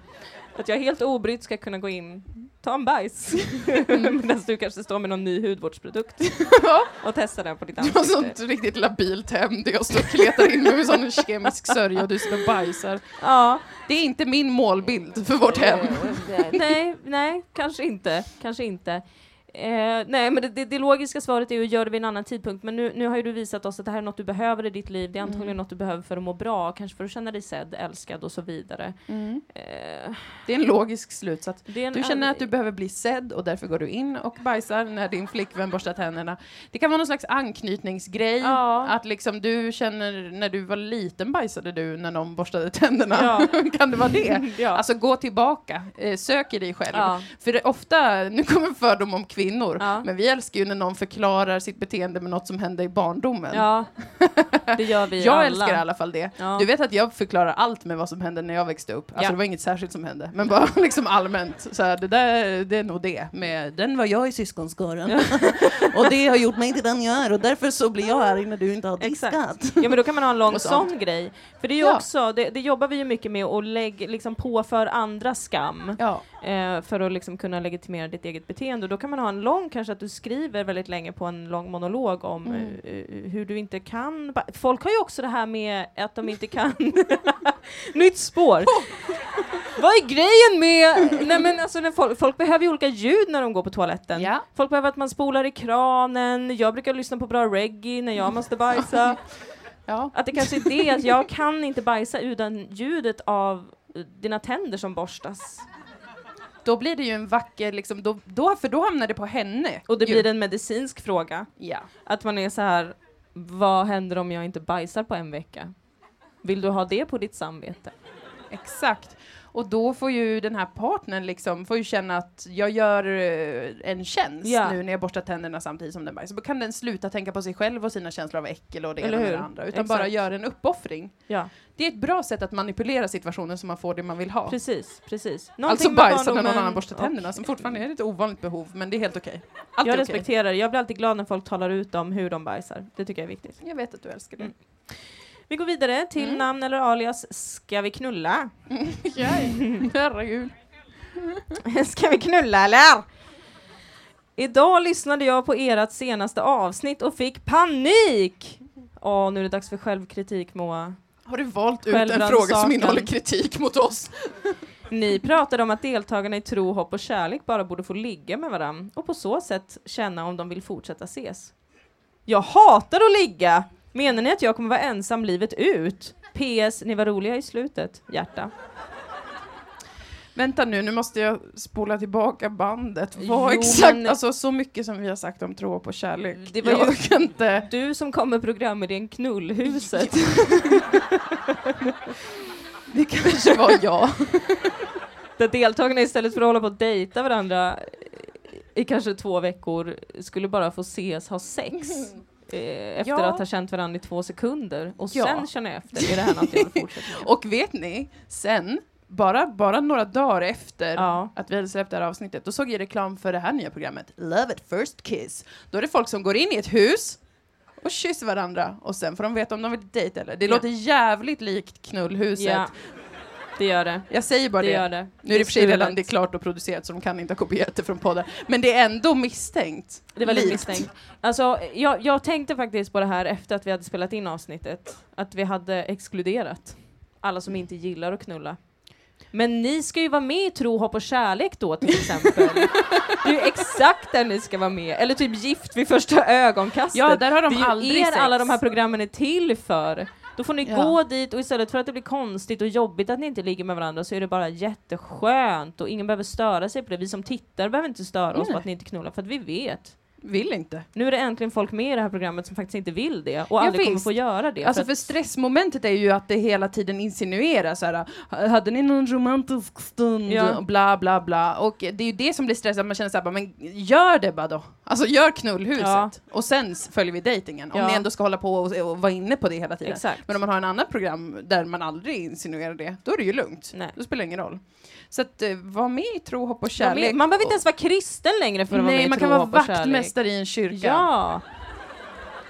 Att jag helt obrytt ska kunna gå in, ta en bajs. [LAUGHS] Medan du kanske står med någon ny hudvårdsprodukt och testar den på ditt Du har ansikte. sånt riktigt labilt hem där jag står och kletar in mig med sån kemisk sörja och du står och bajsar. Ja. Det är inte min målbild för vårt hem. Nej, nej, kanske inte. Kanske inte. Eh, nej, men det, det, det logiska svaret är ju att göra det vid en annan tidpunkt. Men nu, nu har ju du visat oss att det här är något du behöver i ditt liv. Det är antagligen Mm. något du behöver för att må bra, kanske för att känna dig sedd, älskad och så vidare. Mm. Eh, Det är en logisk slutsats. en Du känner att du behöver bli sedd och därför går du in och bajsar när din flickvän borstar tänderna. Det kan vara någon slags anknytningsgrej. Ja. Att liksom du känner, när du var liten bajsade du när någon borstade tänderna. Ja. [LAUGHS] kan det vara det? [LAUGHS] ja. Alltså gå tillbaka, eh, sök i dig själv. För det, ofta, nu kommer fördom om kvinnor, Ja. men vi älskar ju när någon förklarar sitt beteende med något som hände i barndomen. ja, det gör vi [LAUGHS] jag alla. älskar i alla fall det. Ja. Du vet att jag förklarar allt med vad som hände när jag växte upp. Alltså Ja. det var inget särskilt som hände, men bara [LAUGHS] liksom allmänt. Så här, det där, det är nog det. Med, den var jag i syskonskaran. [LAUGHS] och det har gjort mig till den jag är och därför så blir jag arg när du inte har Exakt. diskat. Ja men då kan man ha en lång Och sån grej. För det är ju Ja. också, det, det jobbar vi ju mycket med att lägga, liksom påför andra skam. Ja. Eh, för att liksom kunna legitimera ditt eget beteende. Och då kan man ha en lång, kanske att du skriver väldigt länge på en lång monolog om Mm. eh, eh, hur du inte kan. Folk har ju också det här med att de inte kan. [LAUGHS] Nytt spår! [LAUGHS] Vad är grejen med... Nej men alltså när folk, folk behöver ju olika ljud när de går på toaletten. Ja. Folk behöver att man spolar i kranen, jag brukar lyssna på bra reggae när jag måste bajsa. [LAUGHS] ja. Att det kanske är det, att jag kan inte bajsa utan ljudet av eh, dina tänder som borstas. Då blir det ju en vacker, liksom, då, då, för då hamnar det på henne. Och det ju. blir en medicinsk fråga. Ja. Att man är så här, vad händer om jag inte bajsar på en vecka? Vill du ha det på ditt samvete? Exakt. Och då får ju den här partnern liksom, får ju känna att jag gör eh, en tjänst Ja. nu när jag borstar tänderna samtidigt som den bajsar. Då kan den sluta tänka på sig själv och sina känslor av äckel och det ena med det andra. Utan Exakt. bara göra en uppoffring. Ja, Det är ett bra sätt att manipulera situationen så man får det man vill ha. precis, precis. Alltså Någonting med bajsa när någon annan borstar tänderna som fortfarande är ett ovanligt behov, men det är helt okej. Allt Jag respekterar det. Jag blir alltid glad när folk talar ut om hur de bajsar. Det tycker jag är viktigt. Jag vet att du älskar det. Mm. Vi går vidare till Mm. namn eller alias Ska vi knulla? [LAUGHS] Herregud. Ska vi knulla eller? Idag lyssnade jag på ert senaste avsnitt och fick panik! Åh, nu är det dags för självkritik Moa. Har du valt ut en fråga som innehåller kritik mot oss? Ni pratade om att deltagarna i tro, hopp och kärlek bara borde få ligga med varandra och på så sätt känna om de vill fortsätta ses. Jag hatar att ligga! Menar ni att jag kommer vara ensam livet ut? PS, ni var roliga i slutet. Hjärta. Vänta nu, nu måste jag spola tillbaka bandet. Vad Jo, exakt, men- alltså så mycket som vi har sagt om tro på kärlek. Det var jag ju- inte. Du som kom med programidén Knullhuset. Det kanske var jag. Där deltagarna istället för att hålla på och dejta varandra i kanske två veckor skulle bara få ses, ha sex. Eh, efter Ja. att ha känt varandra i två sekunder och Ja. sen känna efter, är det här något jag vill fortsätta med? [LAUGHS] Och vet ni, sen, bara, bara några dagar efter Ja. att vi hade släppt det här avsnittet, då såg jag reklam för det här nya programmet, Love at first kiss. Då är det folk som går in i ett hus och kysser varandra och sen får de veta om de vill dejta eller. Det Ja. låter jävligt likt knullhuset. Ja, det gör det. Jag säger bara Det det. gör det. Nu är det för sig redan det är klart och producerat så de kan inte ha kopierat det från podden. Men det är ändå misstänkt. Det var lite misstänkt. Alltså, jag, jag tänkte faktiskt på det här efter att vi hade spelat in avsnittet. Att vi hade exkluderat alla som inte gillar att knulla. Men ni ska ju vara med i Tro, hopp och kärlek då till exempel. [LAUGHS] det är ju exakt där ni ska vara med. Eller typ Gift vid första ögonkastet. Ja, där har de det är aldrig ju er sex. alla de här programmen är till för. Då får ni Ja. gå dit och istället för att det blir konstigt och jobbigt att ni inte ligger med varandra så är det bara jätteskönt och ingen behöver störa sig på det. Vi som tittar behöver inte störa oss på att ni inte knullar för att vi vet. Vill inte. Nu är det äntligen folk med i det här programmet som faktiskt inte vill det och Ja, aldrig kommer visst. få göra det. Alltså för för stressmomentet är ju att det hela tiden insinueras såhär, hade ni någon romantisk stund? Ja. Bla bla bla. Och det är ju det som blir stressat, man känner såhär, men gör det bara då. Alltså gör knullhuset. Ja. Och sen följer vi dejtingen. Om Ja. ni ändå ska hålla på och, och vara inne på det hela tiden. exakt. Men om man har en annat program där man aldrig insinuerar det, då är det ju lugnt. Nej. Då spelar det ingen roll. Så att eh, var med i tro, hopp och Man, kärlek. man behöver inte ens vara kristen längre för att vara med Nej, i Tro, hopp och kärlek. Vaktmästare i en kyrka. Ja,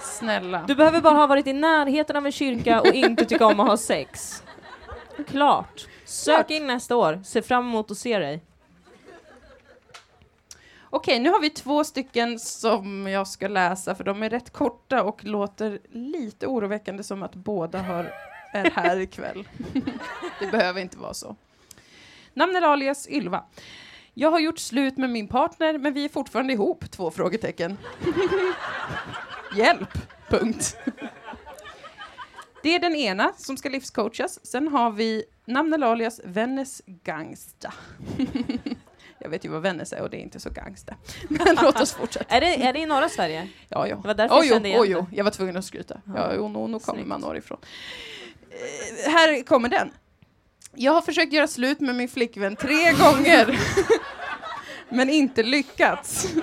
Snälla. du behöver bara ha varit i närheten av en kyrka och inte tycka om att ha sex. Klart. Sök in nästa år, ser fram emot att se dig. Okej, nu har vi två stycken som jag ska läsa för de är rätt korta och låter lite oroväckande som att båda har, är här ikväll. [LAUGHS] det behöver inte vara så. Namn eller alias Ylva. Jag har gjort slut med min partner men vi är fortfarande ihop? Två frågetecken. [LAUGHS] Hjälp! Punkt. Det är den ena som ska livscoachas. Sen har vi namn eller alias Vennes Gangsta. [LAUGHS] Jag vet ju vad Vännäs är och det är inte så gangsta. Men [LAUGHS] låt oss fortsätta. Är det, är det i norra Sverige? Ja, ja. Det var därför jag Oj, kände igen det. oj, jag var tvungen att skryta. Ja. Jo, nu, nu kommer man norrifrån. Eh, här kommer den. Jag har försökt göra slut med min flickvän tre gånger, men inte lyckats.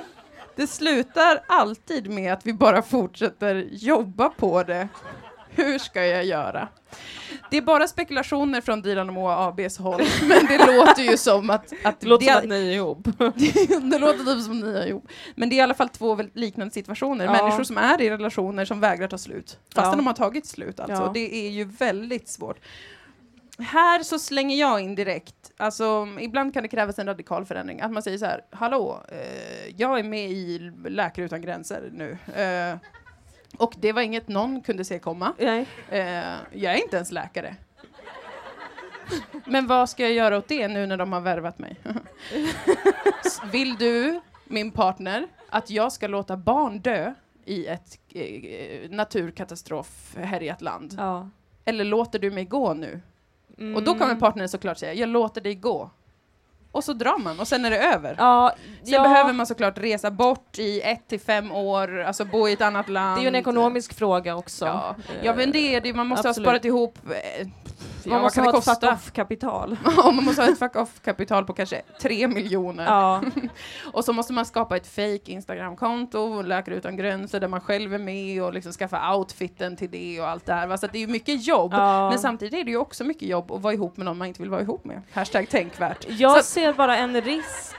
Det slutar alltid med att vi bara fortsätter jobba på det. Hur ska jag göra? Det är bara spekulationer från Dilan och Moa ABs håll, men det låter ju som att... att Det låter det- som att ni är ihop. [LAUGHS] det låter typ som ni har gjort. Men det är i alla fall två liknande situationer. Ja. Människor som är i relationer som vägrar ta slut. Fastän Ja. de har tagit slut alltså. Ja. Det är ju väldigt svårt. Här så slänger jag in direkt, alltså ibland kan det krävas en radikal förändring. Att man säger så här, hallå, eh, jag är med i Läkare Utan Gränser nu. Eh, och det var inget någon kunde se komma. Nej. Eh, jag är inte ens läkare. Men vad ska jag göra åt det nu när de har värvat mig? Vill du, min partner, att jag ska låta barn dö i ett eh, naturkatastrofhärjat land? Ja. Eller låter du mig gå nu? Mm. Och då kommer partnern såklart säga, jag låter dig gå. Och så drar man och sen är det över. Ja, Sen ja, behöver man såklart resa bort i ett till fem år, alltså bo i ett annat land. det är ju en ekonomisk fråga också. Ja, Eh, ja men det är det, man måste Absolut. ha sparat ihop Man vad måste det ha ett fuck-off-kapital. [LAUGHS] Ja, man måste ha ett fuck off-kapital på kanske tre miljoner. Ja. [LAUGHS] Och så måste man skapa ett fake Instagram-konto, Läkare Utan Gränser, där man själv är med och liksom skaffa outfiten till det och allt det här. Så det är ju mycket jobb. Ja. Men samtidigt är det ju också mycket jobb att vara ihop med någon man inte vill vara ihop med. Hashtag tänkvärt. Jag Så ser bara en risk.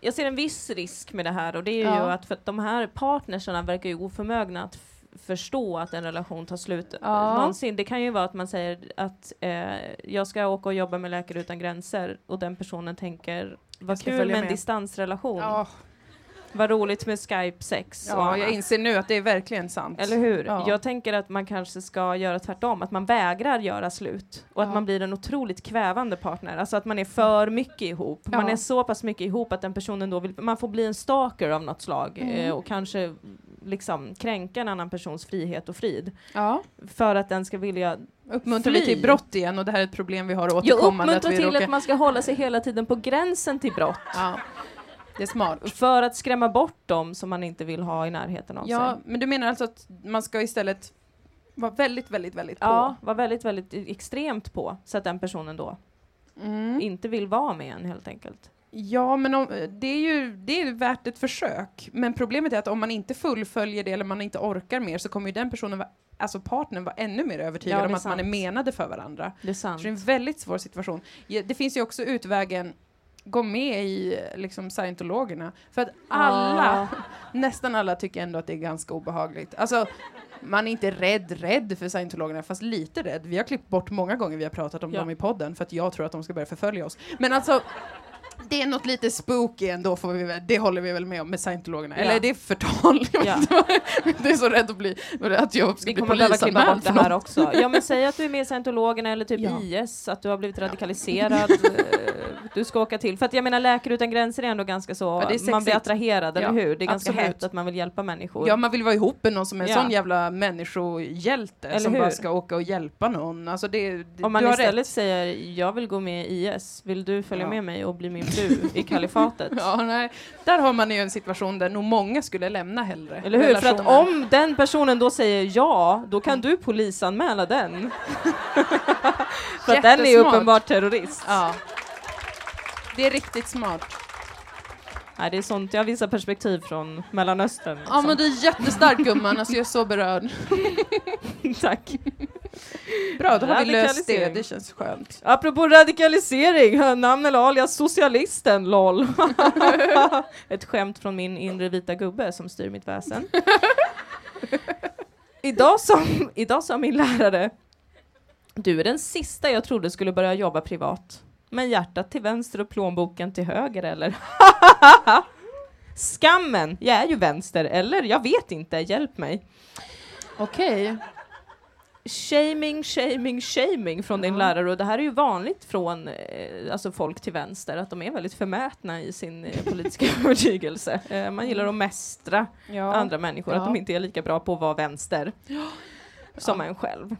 Jag ser en viss risk med det här och det är Ja. ju att för att de här partnerserna verkar ju oförmögna att förstå att en relation tar slut Ja. någonsin. Det kan ju vara att man säger att eh, jag ska åka och jobba med Läkare Utan Gränser och den personen tänker vad kul med en med." distansrelation. Ja, Vad roligt med Skype-sex. ja, jag inser nu att det är verkligen sant. Eller hur? Ja. Jag tänker att man kanske ska göra tvärtom, att man vägrar göra slut och att Ja. man blir en otroligt kvävande partner. Alltså att man är för mycket ihop. Man Ja. är så pass mycket ihop att den personen då vill, man får bli en stalker av något slag Mm. eh, och kanske liksom kränka en annan persons frihet och frid Ja. för att den ska vilja Uppmuntrar vi Fly. till brott igen och det här är ett problem vi har Jag återkommande. uppmuntrar vi till råkar- att man ska hålla sig hela tiden på gränsen till brott Ja, det är smart. för att skrämma bort dem som man inte vill ha i närheten av Ja, sig. men du menar alltså att man ska istället vara väldigt, väldigt, väldigt på? Ja, var väldigt, väldigt extremt på så att den personen då Mm. inte vill vara med en helt enkelt. Ja, men om, det, är ju, det är ju värt ett försök. Men problemet är att om man inte fullföljer det eller man inte orkar mer så kommer ju den personen, alltså partnern, vara ännu mer övertygad Ja, om att man är sant. menade för varandra. Det är sant. Så det är en väldigt svår situation. Ja, Det finns ju också utvägen gå med i liksom scientologerna. För att alla, [LAUGHS] nästan alla tycker ändå att det är ganska obehagligt. Alltså, man är inte rädd, rädd för scientologerna, fast lite rädd. Vi har klippt bort många gånger vi har pratat om Ja. dem i podden, för att jag tror att de ska börja förfölja oss. Men alltså, det är något lite spooky ändå, får vi, väl- det håller vi väl med om med scientologerna. Ja. Eller är det förtal? [LAUGHS] Jag vet Ja. det är så rädd att bli, att jag ska Vi bli kommer polisanmäld bort det för här också. Ja men säg att du är med i scientologerna eller typ Ja. IS, att du har blivit radikaliserad. [LAUGHS] du ska åka till. För att jag menar Läkare Utan Gränser är ändå ganska så, Ja, man blir attraherad, eller Ja, hur? Det är ganska absolut. hett att man vill hjälpa människor. Ja, man vill vara ihop med någon som är en Ja. sån jävla människohjälte Eller som hur? bara ska åka och hjälpa någon. Alltså det, det, Om man istället rätt. säger jag vill gå med i IS, vill du följa Ja. med mig och bli min fru i kalifatet? [LAUGHS] Ja, nej. Där har man ju en situation där nog många skulle lämna hellre. Eller hur? För att om den personen då säger ja, då kan du polisanmäla den. [LAUGHS] För att den är uppenbart terrorist. Ja. Det är riktigt smart. Nej, det är sånt, jag har vissa perspektiv från Mellanöstern. Ja liksom. men du är jättestark gumman, alltså jag är så berörd. [LAUGHS] Tack. Bra, då har vi löst det, det känns skönt. Apropå radikalisering, namn eller alias socialisten, LOL. [LAUGHS] Ett skämt från min inre vita gubbe som styr mitt väsen. idag, som, idag sa min lärare, du är den sista jag trodde skulle börja jobba privat. Men hjärtat till vänster och plånboken till höger eller? [LAUGHS] Skammen! Jag är ju vänster, eller? Jag vet inte, hjälp mig. Okej. Shaming, shaming, shaming från din Ja. lärare och det här är ju vanligt från eh, alltså folk till vänster, att de är väldigt förmätna i sin eh, politiska [LAUGHS] övertygelse. Eh, man gillar att mästra Ja. andra människor, att Ja. de inte är lika bra på att vara vänster [GASPS] som Ja. en själv.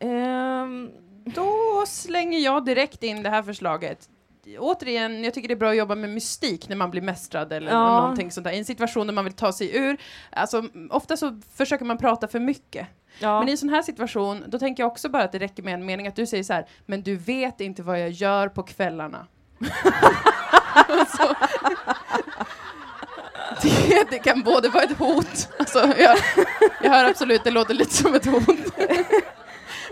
Mm. Då slänger jag direkt in det här förslaget. Återigen, jag tycker det är bra att jobba med mystik när man blir mästrad eller Ja. någonting sånt där. I en situation där man vill ta sig ur. Alltså, ofta så försöker man prata för mycket. ja. Men i en sån här situation, då tänker jag också bara att det räcker med en mening att du säger så här, men du vet inte vad jag gör på kvällarna. [LAUGHS] alltså, det, det kan både vara ett hot, alltså, jag, jag hör absolut, det låter lite som ett hot.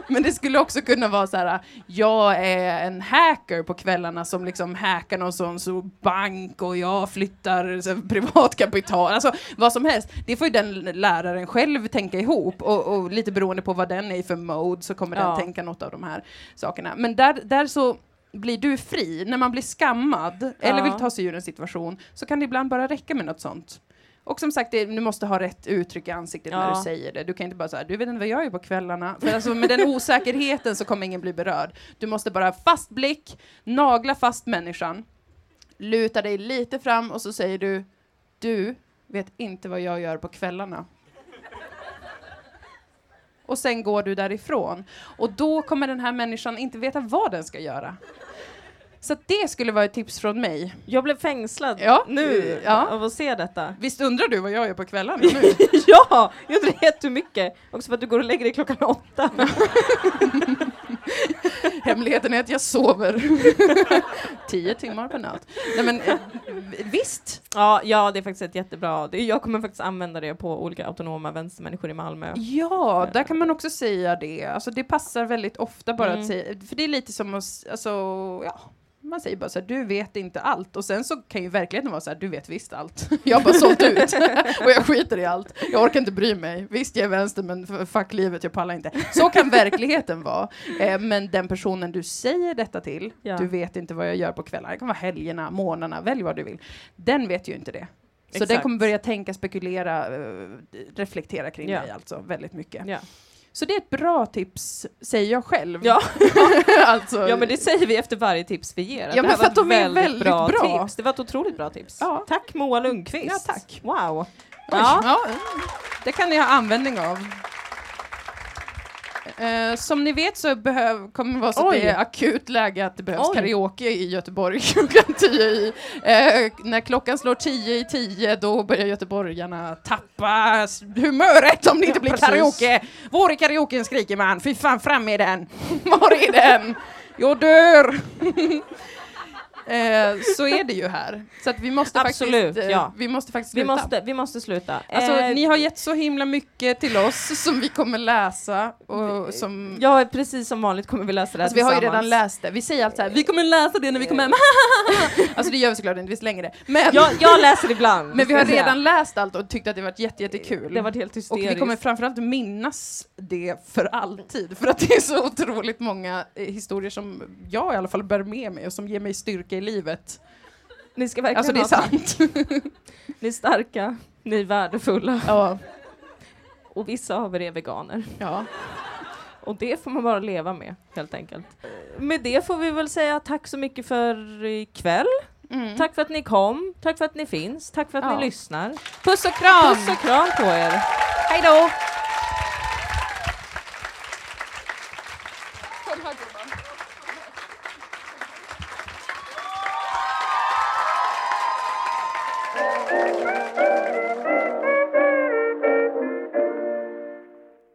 Men det skulle också kunna vara så här, jag är en hacker på kvällarna som liksom hackar någon sån så bank och jag flyttar så, privatkapital, alltså vad som helst. Det får ju den läraren själv tänka ihop och, och lite beroende på vad den är i för mode så kommer Ja. den tänka något av de här sakerna. Men där, där så blir du fri. När man blir skammad eller Ja. vill ta sig ur en situation så kan det ibland bara räcka med något sånt. Och som sagt, det, du måste ha rätt uttryck i ansiktet när Ja. du säger det. Du kan inte bara säga, du vet inte vad jag gör på kvällarna. För alltså, med den osäkerheten så kommer ingen bli berörd. Du måste bara ha fast blick, nagla fast människan, luta dig lite fram och så säger du, du vet inte vad jag gör på kvällarna. Och sen går du därifrån. Och då kommer den här människan inte veta vad den ska göra. Så det skulle vara ett tips från mig. Jag blev fängslad Ja, nu ja. av att se detta. Visst undrar du vad jag gör på kvällarna nu? [LAUGHS] ja, jag undrar jättemycket. Också för att du går och lägger dig klockan åtta. [LAUGHS] Hemligheten är att jag sover [LAUGHS] tio timmar per natt. Nej men eh, visst, ja, ja, det är faktiskt ett jättebra. Jag kommer faktiskt använda det på olika autonoma vänstermänniskor i Malmö. ja, där kan man också säga det. Alltså det passar väldigt ofta bara Mm. att säga, för det är lite som att, alltså, ja, man säger bara så här, du vet inte allt. Och sen så kan ju verkligheten vara så här, du vet visst allt. [LAUGHS] Jag har bara sålt ut [LAUGHS] och jag skiter i allt. Jag orkar inte bry mig. Visst, jag är vänster, men fuck livet, jag pallar inte. Så kan verkligheten vara. Eh, men den personen du säger detta till, Ja. du vet inte vad jag gör på kvällarna. Det kan vara helgerna, månaderna, välj vad du vill. Den vet ju inte det. Så den Exakt. kommer börja tänka, spekulera, eh, reflektera kring Ja. dig alltså väldigt mycket. Ja. Så det är ett bra tips, säger jag själv. Ja. [LAUGHS] alltså, ja, men det säger vi efter varje tips vi ger. Ja, det men för var att de ett är väldigt bra. tips. Det var ett otroligt bra tips. Ja. Tack Moa Lundqvist. Ja, tack. Wow. Ja. ja, det kan ni ha användning av. Eh, som ni vet så behöv, kommer det vara så att det är akut läge att det behövs Oj. karaoke i Göteborg [LAUGHS] klockan tio i. Eh, när klockan slår tio i tio då börjar göteborgarna tappa humöret om det inte Ja, blir precis. karaoke. Var är karaoken skriker man? Fy fan, fram med den! [LAUGHS] Var är den? Jag dör! [LAUGHS] Eh, så är det ju här. Så att vi måste Absolut, faktiskt, eh, ja. vi måste faktiskt Vi sluta. måste, vi måste sluta. Alltså, Eh, ni har gett så himla mycket till oss som vi kommer läsa och som... Ja, precis som vanligt kommer vi läsa det Alltså, vi har ju redan läst det. Vi säger alltid så här, vi kommer läsa det när vi kommer hem. [LAUGHS] alltså det gör vi såklart inte, vi slänger det. Men, Jag, jag läser ibland. men vi har redan läst allt och tyckt att det varit jätte, jättekul. Det har varit helt och hysteriskt. vi kommer framförallt minnas det för alltid. För att det är så otroligt många eh, historier som jag i alla fall bär med mig och som ger mig styrka i livet. Ni ska verkligen Alltså det är sant. [LAUGHS] Ni är starka, ni är värdefulla ja. och vissa av er är veganer. ja. Och det får man bara leva med, helt enkelt. Med det får vi väl säga tack så mycket för ikväll. Mm. Tack för att ni kom, tack för att ni finns, tack för att Ja. ni lyssnar. Puss och kram! Puss och kram på er! Hej då!